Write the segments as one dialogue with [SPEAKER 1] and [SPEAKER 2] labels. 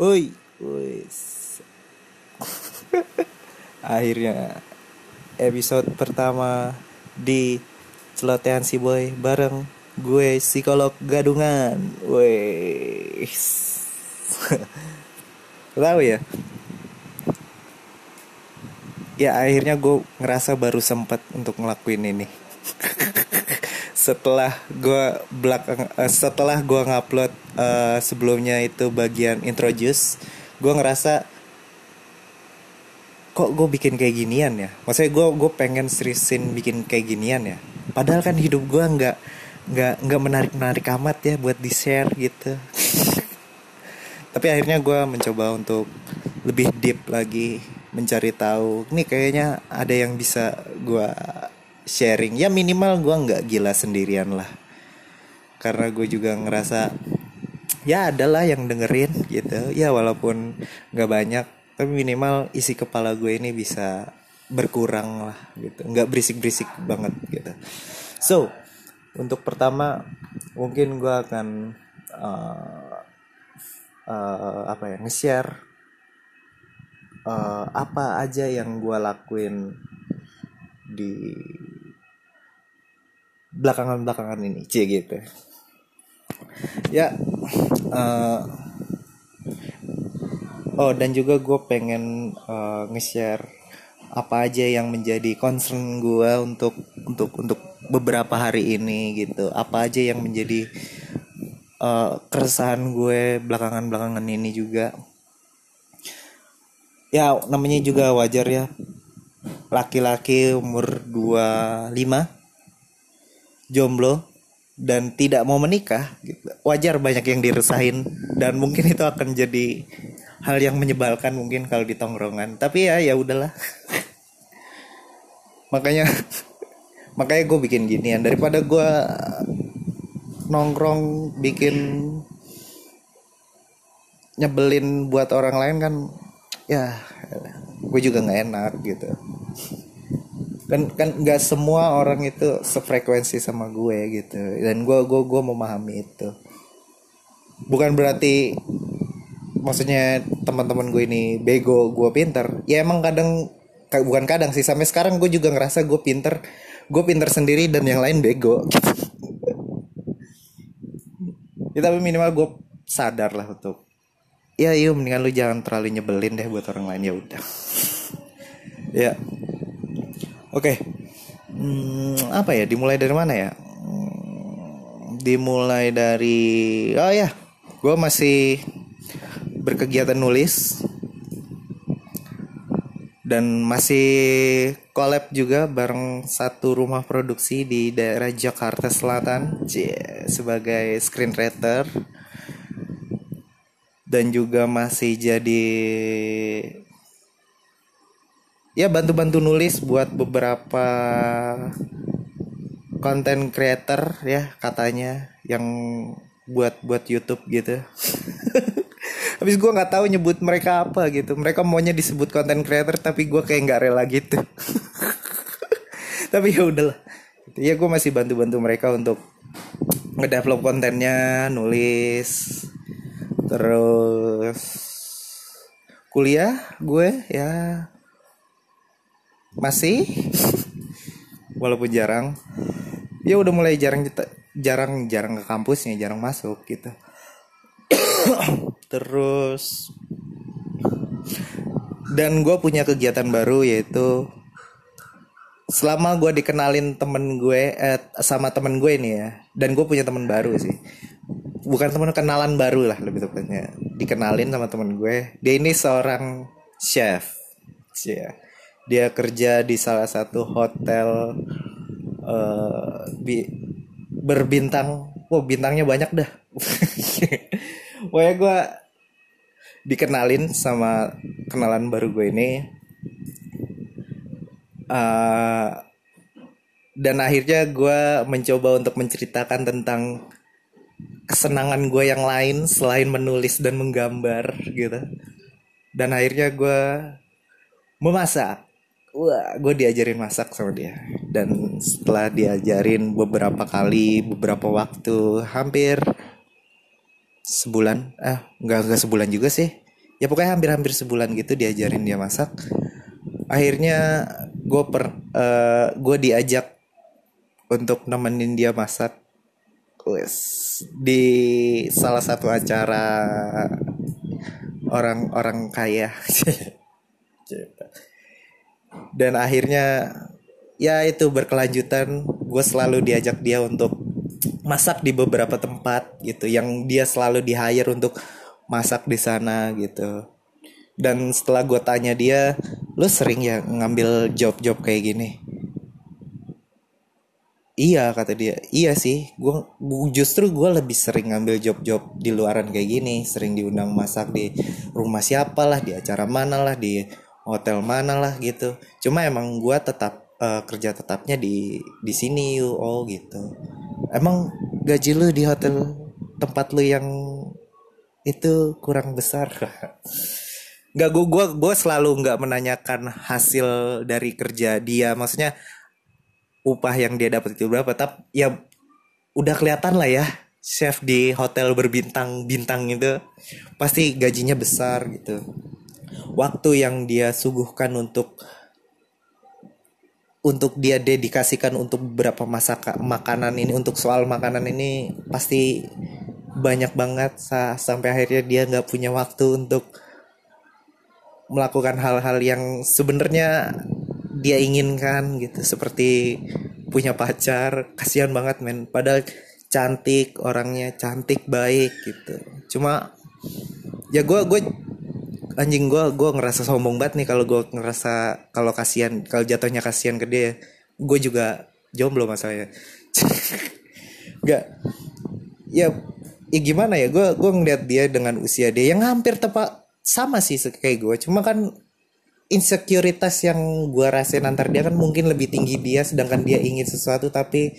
[SPEAKER 1] Woi, woi. Akhirnya episode pertama di celotehan si boy bareng gue psikolog gadungan. Woi. Tahu ya? Ya akhirnya gue ngerasa baru sempat untuk ngelakuin ini. Setelah gue belakang uh, setelah gue ngupload uh, sebelumnya itu bagian introduce gue ngerasa kok gue bikin kayak ginian ya? Maksudnya gue gue pengen seriusin bikin kayak ginian ya. Padahal kan hidup gue nggak nggak nggak menarik menarik amat ya buat di share gitu. Tapi akhirnya gue mencoba untuk lebih deep lagi mencari tahu ini kayaknya ada yang bisa gue sharing. Ya minimal gue nggak gila sendirian lah. Karena gue juga ngerasa ya adalah yang dengerin gitu. Ya walaupun nggak banyak tapi minimal isi kepala gue ini bisa berkurang lah gitu. Nggak berisik berisik banget gitu. So untuk pertama mungkin gue akan uh, uh, apa ya nge-share uh, apa aja yang gue lakuin di belakangan-belakangan ini. Cie gitu. Ya uh, oh dan juga gue pengen uh, nge-share apa aja yang menjadi concern gue untuk untuk untuk beberapa hari ini gitu. Apa aja yang menjadi uh, keresahan gue belakangan-belakangan ini juga. Ya namanya juga wajar ya. Laki-laki umur 25 jomblo dan tidak mau menikah gitu. wajar banyak yang diresahin dan mungkin itu akan jadi hal yang menyebalkan mungkin kalau di tongkrongan. Tapi ya ya udahlah. Makanya makanya gue bikin ginian. Daripada gue nongkrong bikin nyebelin buat orang lain kan ya gue juga nggak enak gitu kan kan nggak semua orang itu sefrekuensi sama gue gitu. Dan gue gue gue memahami itu. Bukan berarti maksudnya teman-teman gue ini bego gue pinter. Ya emang kadang bukan kadang sih sampai sekarang gue juga ngerasa gue pinter gue pinter sendiri dan yang lain bego. Ya tapi minimal gue sadar lah untuk ya yuk mendingan lu jangan terlalu nyebelin deh buat orang lain. Ya udah. Ya Oke, okay. hmm, apa ya? Dimulai dari mana ya? Hmm, dimulai dari, oh ya, gue masih berkegiatan nulis dan masih collab juga bareng satu rumah produksi di daerah Jakarta Selatan sebagai screenwriter dan juga masih jadi ya bantu-bantu nulis buat beberapa konten creator ya katanya yang buat buat YouTube gitu. Habis gue nggak tahu nyebut mereka apa gitu. Mereka maunya disebut konten creator tapi gue kayak nggak rela gitu. tapi ya udahlah. Ya gue masih bantu-bantu mereka untuk ngedevelop kontennya, nulis, terus kuliah gue ya masih? Walaupun jarang. Ya udah mulai jarang jarang jarang ke kampusnya jarang masuk gitu. Terus dan gue punya kegiatan baru yaitu selama gue dikenalin temen gue eh, sama temen gue ini ya dan gue punya temen baru sih. Bukan temen kenalan baru lah lebih tepatnya. Dikenalin sama temen gue. Dia ini seorang chef. Sih yeah dia kerja di salah satu hotel uh, bi berbintang. Wow bintangnya banyak dah. Pokoknya gue dikenalin sama kenalan baru gue ini. Uh, dan akhirnya gue mencoba untuk menceritakan tentang kesenangan gue yang lain selain menulis dan menggambar gitu. Dan akhirnya gue memasak wah gue diajarin masak sama dia. Dan setelah diajarin beberapa kali beberapa waktu hampir sebulan. Eh nggak nggak sebulan juga sih. Ya pokoknya hampir-hampir sebulan gitu diajarin dia masak. Akhirnya gue per uh, gue diajak untuk nemenin dia masak. Di salah satu acara orang-orang kaya dan akhirnya ya itu berkelanjutan. Gue selalu diajak dia untuk masak di beberapa tempat gitu yang dia selalu di hire untuk masak di sana gitu. Dan setelah gue tanya dia lo sering ya ngambil job-job kayak gini? Iya kata dia, iya sih, gue justru gue lebih sering ngambil job-job di luaran kayak gini, sering diundang masak di rumah siapa lah, di acara mana lah, di hotel mana lah gitu. Cuma emang gue tetap uh, kerja tetapnya di di sini yuk, oh gitu. Emang gaji lu di hotel tempat lu yang itu kurang besar. Gak gue gue gue selalu nggak menanyakan hasil dari kerja dia, maksudnya upah yang dia dapat itu berapa tapi ya udah kelihatan lah ya chef di hotel berbintang bintang itu pasti gajinya besar gitu waktu yang dia suguhkan untuk untuk dia dedikasikan untuk beberapa masak makanan ini untuk soal makanan ini pasti banyak banget. Sa sampai akhirnya dia nggak punya waktu untuk melakukan hal-hal yang sebenarnya dia inginkan gitu. Seperti punya pacar kasihan banget men. Padahal cantik orangnya cantik baik gitu. Cuma ya gue gue anjing gue gue ngerasa sombong banget nih kalau gue ngerasa kalau kasihan kalau jatuhnya kasihan ke dia. Gue juga jomblo masalahnya. Nggak. Ya ya gimana ya gue gue ngeliat dia dengan usia dia yang hampir tepat sama sih kayak gue cuma kan insekuritas yang gue rasain antar dia kan mungkin lebih tinggi dia sedangkan dia ingin sesuatu tapi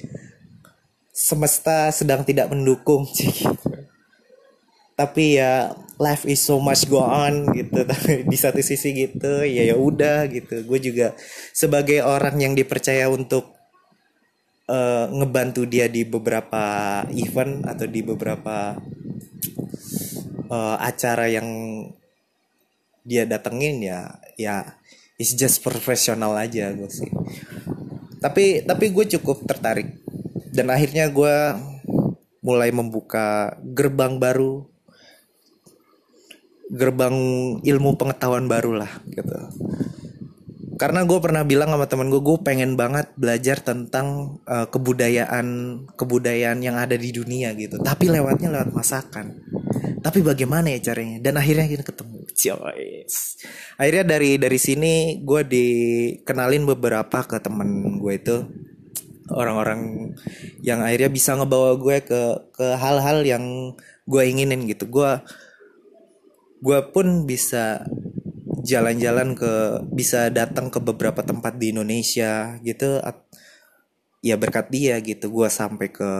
[SPEAKER 1] semesta sedang tidak mendukung. tapi ya life is so much go on gitu. Tapi di satu sisi gitu ya ya udah gitu. Gue juga sebagai orang yang dipercaya untuk uh, ngebantu dia di beberapa event atau di beberapa uh, acara yang dia datengin ya ya it's just profesional aja gue sih. Tapi tapi gue cukup tertarik. Dan akhirnya gue mulai membuka gerbang baru gerbang ilmu pengetahuan baru lah gitu. Karena gue pernah bilang sama temen gue gue pengen banget belajar tentang uh, kebudayaan kebudayaan yang ada di dunia gitu. Tapi lewatnya lewat masakan. Tapi bagaimana ya caranya? Dan akhirnya kita ketemu. Joyce akhirnya dari dari sini gue dikenalin beberapa ke temen gue itu. Orang-orang yang akhirnya bisa ngebawa gue ke ke hal-hal yang gue inginin gitu. Gue gue pun bisa jalan-jalan ke bisa datang ke beberapa tempat di Indonesia gitu ya berkat dia gitu. Gue sampai ke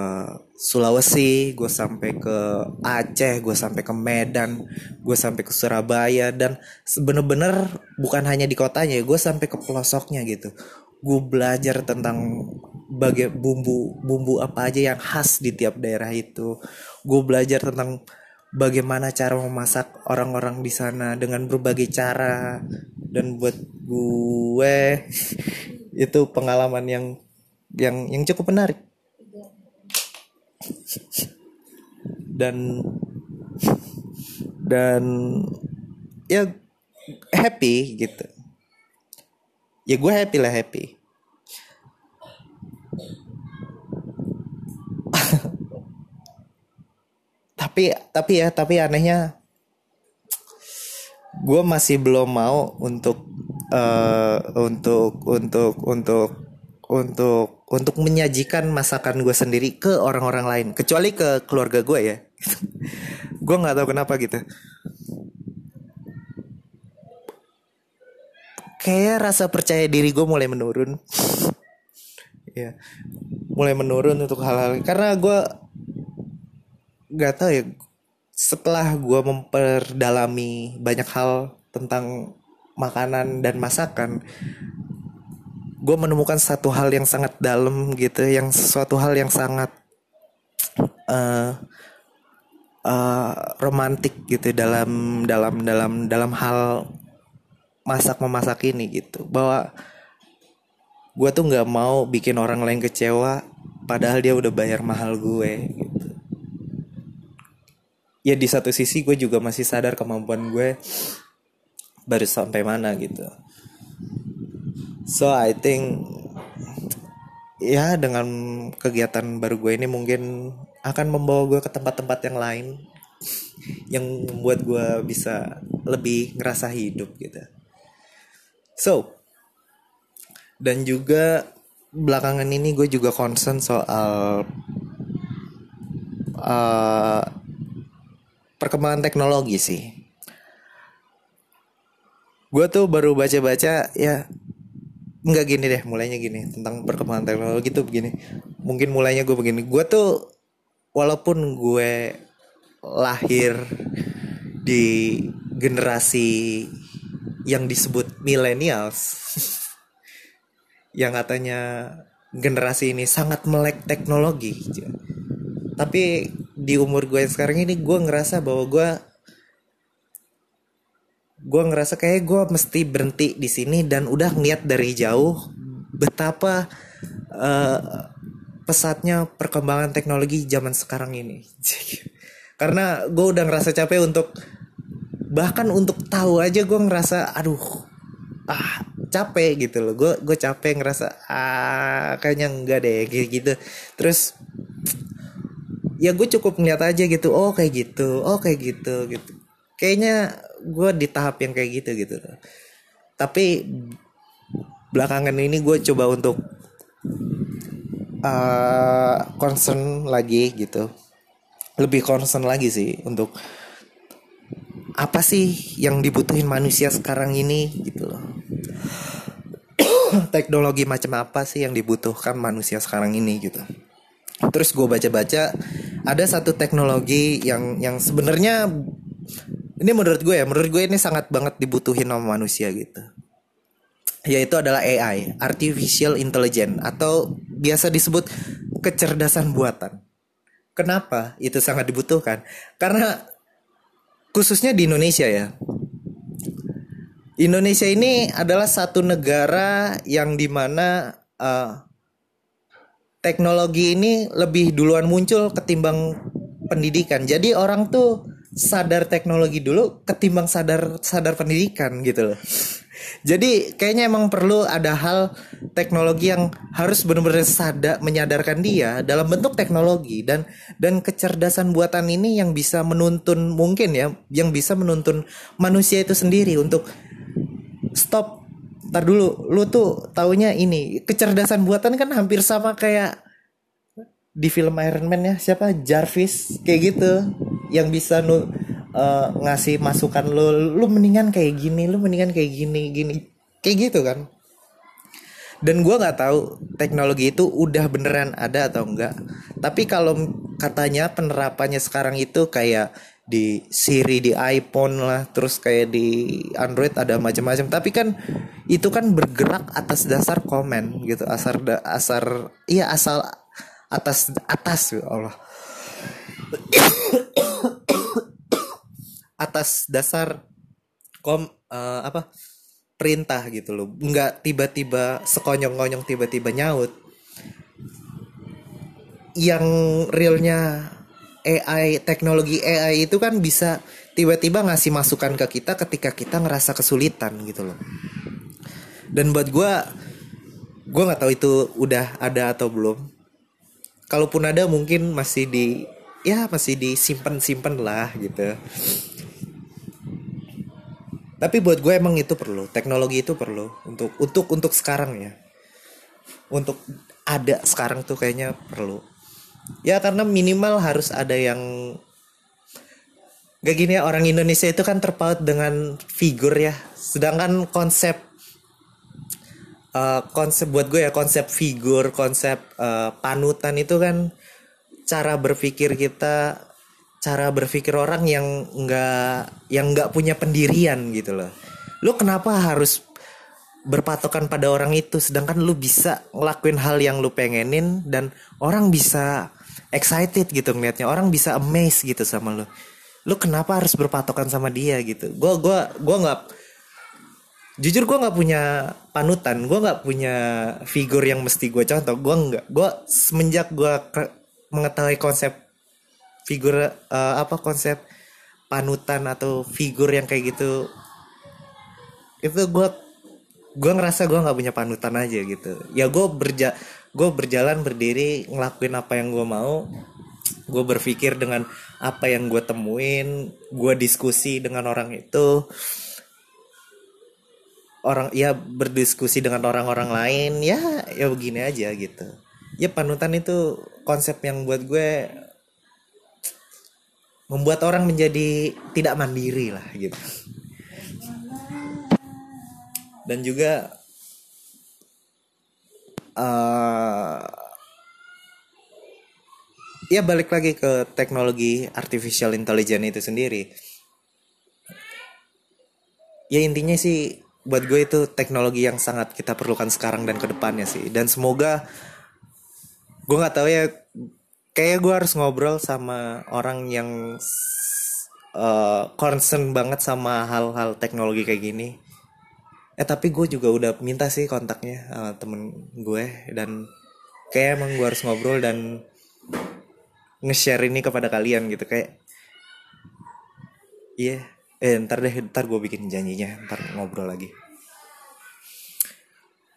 [SPEAKER 1] Sulawesi gue sampai ke Aceh gue sampai ke Medan gue sampai ke Surabaya dan bener-bener bukan hanya di kotanya gue sampai ke pelosoknya gitu. Gue belajar tentang bagai bumbu bumbu apa aja yang khas di tiap daerah itu. Gue belajar tentang bagaimana cara memasak orang-orang di sana dengan berbagai cara. Dan buat gue itu pengalaman yang yang yang cukup menarik. Dan dan ya happy gitu. Ya gue happy lah happy tapi tapi ya tapi anehnya gue masih belum mau untuk uh, untuk untuk untuk untuk untuk menyajikan masakan gue sendiri ke orang-orang lain. Kecuali ke keluarga gue ya. Gue nggak tahu kenapa gitu. Kayak rasa percaya diri gue mulai menurun. Ya mulai menurun untuk hal-hal karena gue nggak tahu ya setelah gue memperdalami banyak hal tentang makanan dan masakan gue menemukan satu hal yang sangat dalam gitu yang sesuatu hal yang sangat uh, uh, romantik gitu dalam dalam dalam dalam hal masak memasak ini gitu. Bahwa gue tuh nggak mau bikin orang lain kecewa padahal dia udah bayar mahal gue gitu ya di satu sisi gue juga masih sadar kemampuan gue baru sampai mana gitu so I think ya dengan kegiatan baru gue ini mungkin akan membawa gue ke tempat-tempat yang lain yang membuat gue bisa lebih ngerasa hidup gitu. So, dan juga belakangan ini gue juga concern soal uh, perkembangan teknologi sih. Gue tuh baru baca-baca ya nggak gini deh mulainya gini tentang perkembangan teknologi tuh begini. Mungkin mulainya gue begini. Gue tuh walaupun gue lahir di generasi yang disebut millennials yang katanya generasi ini sangat melek teknologi tapi di umur gue sekarang ini gue ngerasa bahwa gue gue ngerasa kayak gue mesti berhenti di sini dan udah niat dari jauh betapa uh, pesatnya perkembangan teknologi zaman sekarang ini. Karena gue udah ngerasa capek untuk bahkan untuk tahu aja gue ngerasa aduh ah capek gitu loh. Gue gue capek ngerasa ah kayaknya enggak deh gitu gitu. Terus ya gue cukup ngeliat aja gitu oh kayak gitu oh kayak gitu gitu. Kayaknya gue di tahap yang kayak gitu gitu. Tapi belakangan ini gue coba untuk uh, concern lagi gitu. Lebih concern lagi sih untuk apa sih yang dibutuhin manusia sekarang ini gitu loh. Teknologi macam apa sih yang dibutuhkan manusia sekarang ini gitu. Terus gue baca-baca ada satu teknologi yang yang sebenarnya ini menurut gue ya menurut gue ini sangat banget dibutuhin sama manusia gitu yaitu adalah AI, artificial intelligence atau biasa disebut kecerdasan buatan. Kenapa itu sangat dibutuhkan? Karena khususnya di Indonesia ya. Indonesia ini adalah satu negara yang di mana uh, teknologi ini lebih duluan muncul ketimbang pendidikan. Jadi orang tuh sadar teknologi dulu ketimbang sadar sadar pendidikan gitu loh. Jadi kayaknya emang perlu ada hal teknologi yang harus benar-benar sadar menyadarkan dia dalam bentuk teknologi dan dan kecerdasan buatan ini yang bisa menuntun mungkin ya yang bisa menuntun manusia itu sendiri untuk stop Ntar dulu lu tuh taunya ini kecerdasan buatan kan hampir sama kayak di film Iron Man ya siapa? Jarvis kayak gitu yang bisa nu uh, ngasih masukan lu lu mendingan kayak gini lu mendingan kayak gini gini kayak gitu kan. Dan gue nggak tahu teknologi itu udah beneran ada atau enggak tapi kalau katanya penerapannya sekarang itu kayak di Siri di iPhone lah terus kayak di Android ada macam-macam. Tapi kan itu kan bergerak atas dasar komen gitu asar da, asar iya asal atas atas ya Allah. Atas dasar kom uh, apa perintah gitu loh. Nggak tiba-tiba sekonyong-konyong tiba-tiba nyaut. Yang realnya AI teknologi AI itu kan bisa tiba-tiba ngasih masukan ke kita ketika kita ngerasa kesulitan gitu loh. Dan buat gue gue nggak tahu itu udah ada atau belum. Kalaupun ada mungkin masih di ya masih disimpan simpan lah gitu. Tapi buat gue emang itu perlu teknologi itu perlu untuk untuk untuk sekarang ya. Untuk ada sekarang tuh kayaknya perlu ya karena minimal harus ada yang gak gini ya orang Indonesia itu kan terpaut dengan figur ya. Sedangkan konsep uh, konsep buat gue ya konsep figur konsep uh, panutan itu kan cara berpikir kita cara berpikir orang yang nggak yang nggak punya pendirian gitu loh. Lu kenapa harus berpatokan pada orang itu sedangkan lu bisa ngelakuin hal yang lu pengenin dan orang bisa excited gitu ngeliatnya. Orang bisa amazed gitu sama lu. Lu kenapa harus berpatokan sama dia gitu? Gue gua gua nggak jujur gue nggak punya panutan gue nggak punya figur yang mesti gue contoh. Gue nggak gue semenjak gue mengetahui konsep figur uh, apa konsep panutan atau figur yang kayak gitu itu gue gue ngerasa gue nggak punya panutan aja gitu. Ya gue berja gue berjalan berdiri ngelakuin apa yang gue mau. Gue berpikir dengan apa yang gue temuin gue diskusi dengan orang itu. Orang ya berdiskusi dengan orang-orang lain ya ya begini aja gitu. Ya panutan itu konsep yang buat gue membuat orang menjadi tidak mandiri lah gitu dan juga uh, ya balik lagi ke teknologi artificial intelligence itu sendiri. Ya intinya sih buat gue itu teknologi yang sangat kita perlukan sekarang dan ke depannya sih. Dan semoga gue nggak tahu ya kayak gue harus ngobrol sama orang yang uh, concern banget sama hal-hal teknologi kayak gini eh tapi gue juga udah minta sih kontaknya uh, temen gue dan kayak emang gue harus ngobrol dan nge-share ini kepada kalian gitu kayak iya yeah. eh ntar deh ntar gue bikin janjinya ntar ngobrol lagi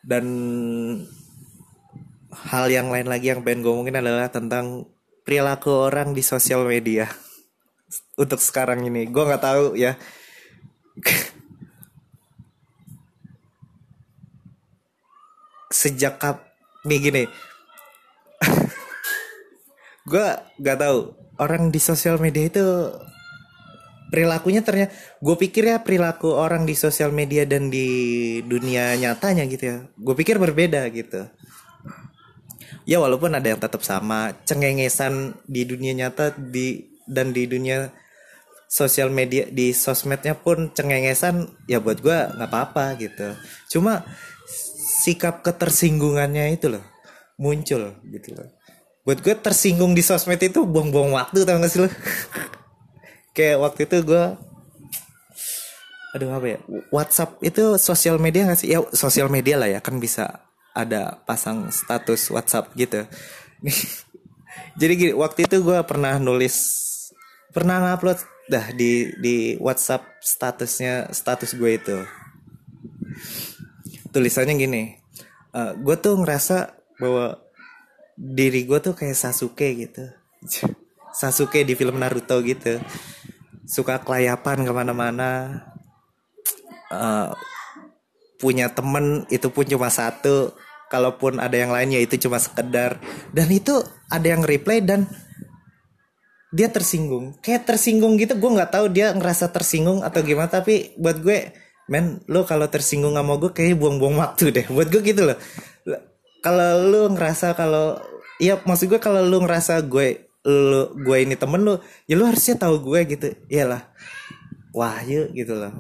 [SPEAKER 1] dan hal yang lain lagi yang pengen gue ngomongin adalah tentang perilaku orang di sosial media untuk sekarang ini gue nggak tahu ya sejak kap nih gini. Gue nggak tahu orang di sosial media itu perilakunya ternyata gue pikir ya perilaku orang di sosial media dan di dunia nyatanya gitu ya. Gue pikir berbeda gitu. Ya walaupun ada yang tetap sama cengengesan di dunia nyata di dan di dunia sosial media di sosmednya pun cengengesan ya buat gue nggak apa-apa gitu. Cuma sikap ketersinggungannya itu loh muncul gitu loh buat gue tersinggung di sosmed itu buang-buang waktu tau gak sih lo kayak waktu itu gue aduh apa ya WhatsApp itu sosial media gak sih ya sosial media lah ya kan bisa ada pasang status WhatsApp gitu. Jadi gini, waktu itu gue pernah nulis, pernah ngupload dah di di WhatsApp statusnya status gue itu. Tulisannya gini, uh, eh, gue tuh ngerasa bahwa diri gue tuh kayak Sasuke gitu. Sasuke di film Naruto gitu. Suka kelayapan ke mana-mana. Uh, punya temen itu pun cuma satu kalaupun ada yang lain ya itu cuma sekedar dan itu ada yang reply dan dia tersinggung kayak tersinggung gitu gue nggak tahu dia ngerasa tersinggung atau gimana tapi buat gue men lo kalau tersinggung sama gue kayak buang-buang waktu deh. Buat gue gitu loh. Kalau lo ngerasa kalau ya maksud gue kalau lo ngerasa gue lo gue ini temen lo ya lo harusnya tahu gue gitu. Iyalah. Wahyu gitu loh.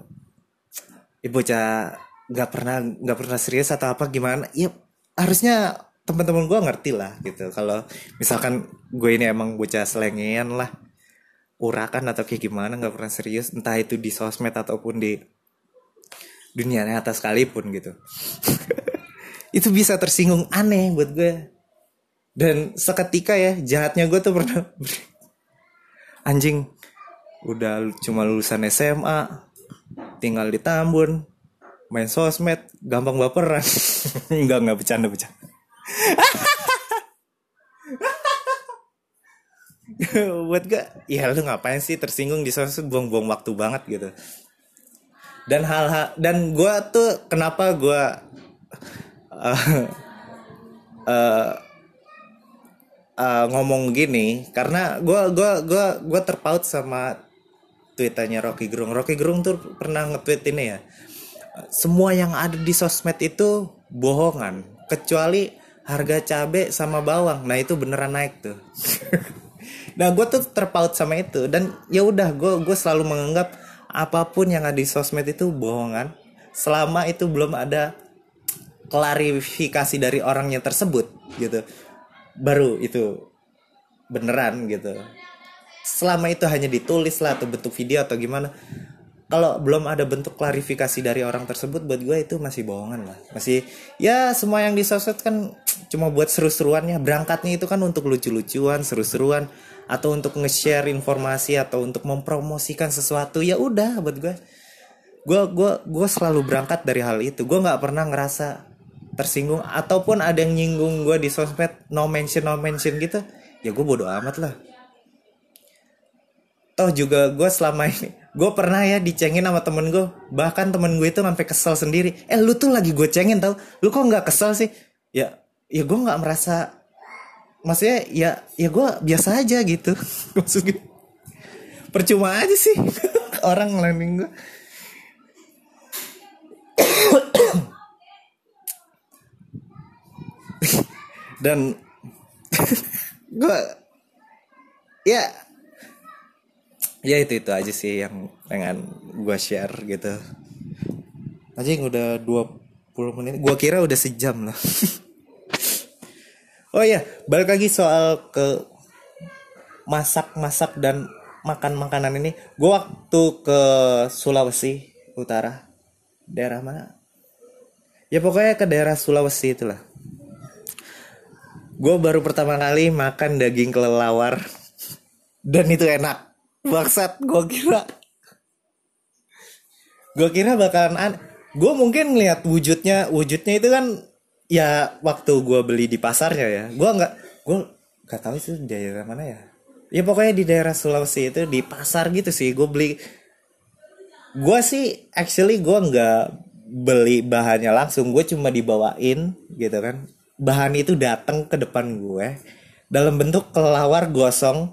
[SPEAKER 1] Ibu cah nggak pernah nggak pernah serius atau apa gimana ya harusnya teman-teman gue ngerti lah gitu. Kalau misalkan gue ini emang bocah selengean lah urakan atau kayak gimana nggak pernah serius entah itu di sosmed ataupun di dunia nyata sekalipun gitu. Itu bisa tersinggung aneh buat gue. Dan seketika ya jahatnya gue tuh pernah anjing udah cuma lulusan SMA tinggal di Tambun main sosmed gampang baperan. Enggak enggak bercanda bercanda. Buat gak ya lu ngapain sih tersinggung di sosmed? Buang-buang waktu banget gitu dan hal-hal dan gue tuh kenapa gue uh, uh, uh, ngomong gini karena gue gua gua gua terpaut sama tweetannya Rocky Gerung. Rocky Gerung tuh pernah nge-tweet ini ya semua yang ada di sosmed itu bohongan kecuali harga cabe sama bawang. Nah itu beneran naik tuh. Nah gue tuh terpaut sama itu. Dan ya udah gue gue selalu menganggap apa pun yang ada di sosmed itu bohongan selama itu belum ada klarifikasi dari orangnya tersebut gitu. Baru itu beneran gitu. Selama itu hanya ditulis lah atau bentuk video atau gimana. Kalau belum ada bentuk klarifikasi dari orang tersebut buat gue itu masih bohongan lah. Masih ya semua yang di sosmed kan cuma buat seru-seruannya. Berangkatnya itu kan untuk lucu-lucuan seru-seruan atau untuk nge-share informasi atau untuk mempromosikan sesuatu ya udah buat gue gue gue gue selalu berangkat dari hal itu. Gue nggak pernah ngerasa tersinggung. Ataupun ada yang nyinggung gue di sosmed no mention no mention gitu ya gue bodoh amat lah. Toh juga gue selama ini gue pernah ya dicengin sama temen gue bahkan temen gue itu sampai kesel sendiri. Eh lu tuh lagi gue cengin tau. Lu kok nggak kesel sih? Ya ya gue nggak merasa maksudnya ya ya gue biasa aja gitu. Maksud gue percuma aja sih. Orang ngelanin gue dan gue ya ya itu itu aja sih yang pengen gue share gitu. Aja yang udah 20 menit. Gue kira udah sejam lah oh ya balik lagi soal ke masak-masak dan makan makanan ini. Gue waktu ke Sulawesi Utara. Daerah mana? Ya pokoknya ke daerah Sulawesi itulah. Gue baru pertama kali makan daging kelelawar. Dan itu enak. Baksat gue kira. Gue kira bakalan an Gue mungkin ngeliat wujudnya Wujudnya itu kan Ya waktu gue beli di pasarnya ya. Gue nggak Gue gak tahu itu di daerah mana ya. Ya pokoknya di daerah Sulawesi itu Di pasar gitu sih. Gue beli Gue sih Actually gue nggak Beli bahannya langsung. Gue cuma dibawain Gitu kan. Bahan itu datang ke depan gue Dalam bentuk kelawar gosong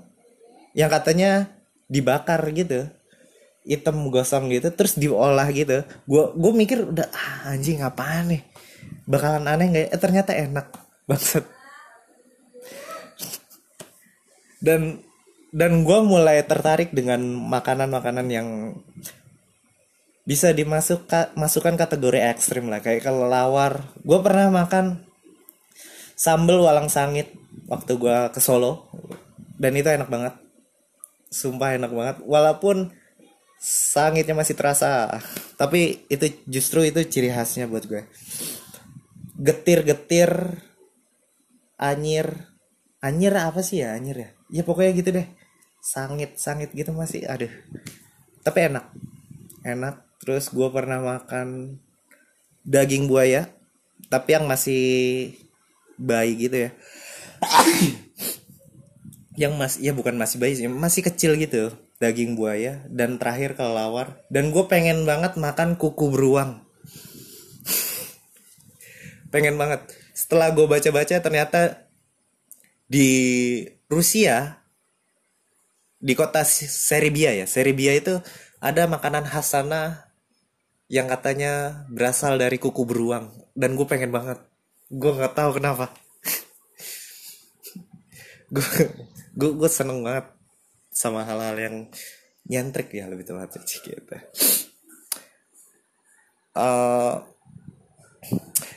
[SPEAKER 1] Yang katanya dibakar gitu. Hitam gosong gitu terus diolah gitu. Gue gue mikir udah ah, anjing apaan nih bakalan aneh nggak ya? eh, ternyata enak. Banget dan dan gue mulai tertarik dengan makanan-makanan yang bisa dimasuk masukkan kategori ekstrim lah. Kayak kalau lawar gue pernah makan sambel walang sangit waktu gue ke Solo. Dan itu enak banget. Sumpah enak banget. Walaupun sangitnya masih terasa tapi itu justru itu ciri khasnya buat gue getir-getir anyir. Anyir apa sih ya anyir ya? Ya pokoknya gitu deh. Sangit sangit gitu masih aduh. Tapi enak. Enak. Terus gue pernah makan daging buaya tapi yang masih bayi gitu ya. Yang mas ya bukan masih bayi sih masih kecil gitu daging buaya. Dan terakhir kelelawar. Dan gue pengen banget makan kuku beruang pengen banget. Setelah gue baca-baca ternyata di Rusia di kota Serbia ya Serbia itu ada makanan khas sana yang katanya berasal dari kuku beruang. Dan gue pengen banget. Gue nggak tahu kenapa. Gue gue seneng banget sama hal-hal yang nyentrik ya lebih tepatnya gitu. Uh,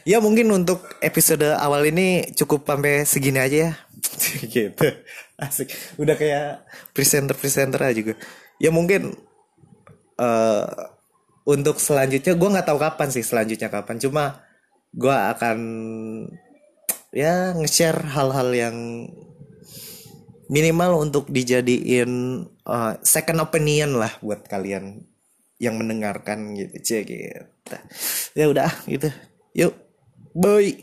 [SPEAKER 1] ya mungkin untuk episode awal ini cukup sampai segini aja ya. Gitu. Asik. Udah kayak presenter presenter aja juga. Ya mungkin uh, untuk selanjutnya gue nggak tahu kapan sih selanjutnya kapan. Cuma gue akan ya nge-share hal-hal yang minimal untuk dijadiin uh, second opinion lah buat kalian yang mendengarkan gitu. Cek gitu. Ya udah gitu. Yuk bơi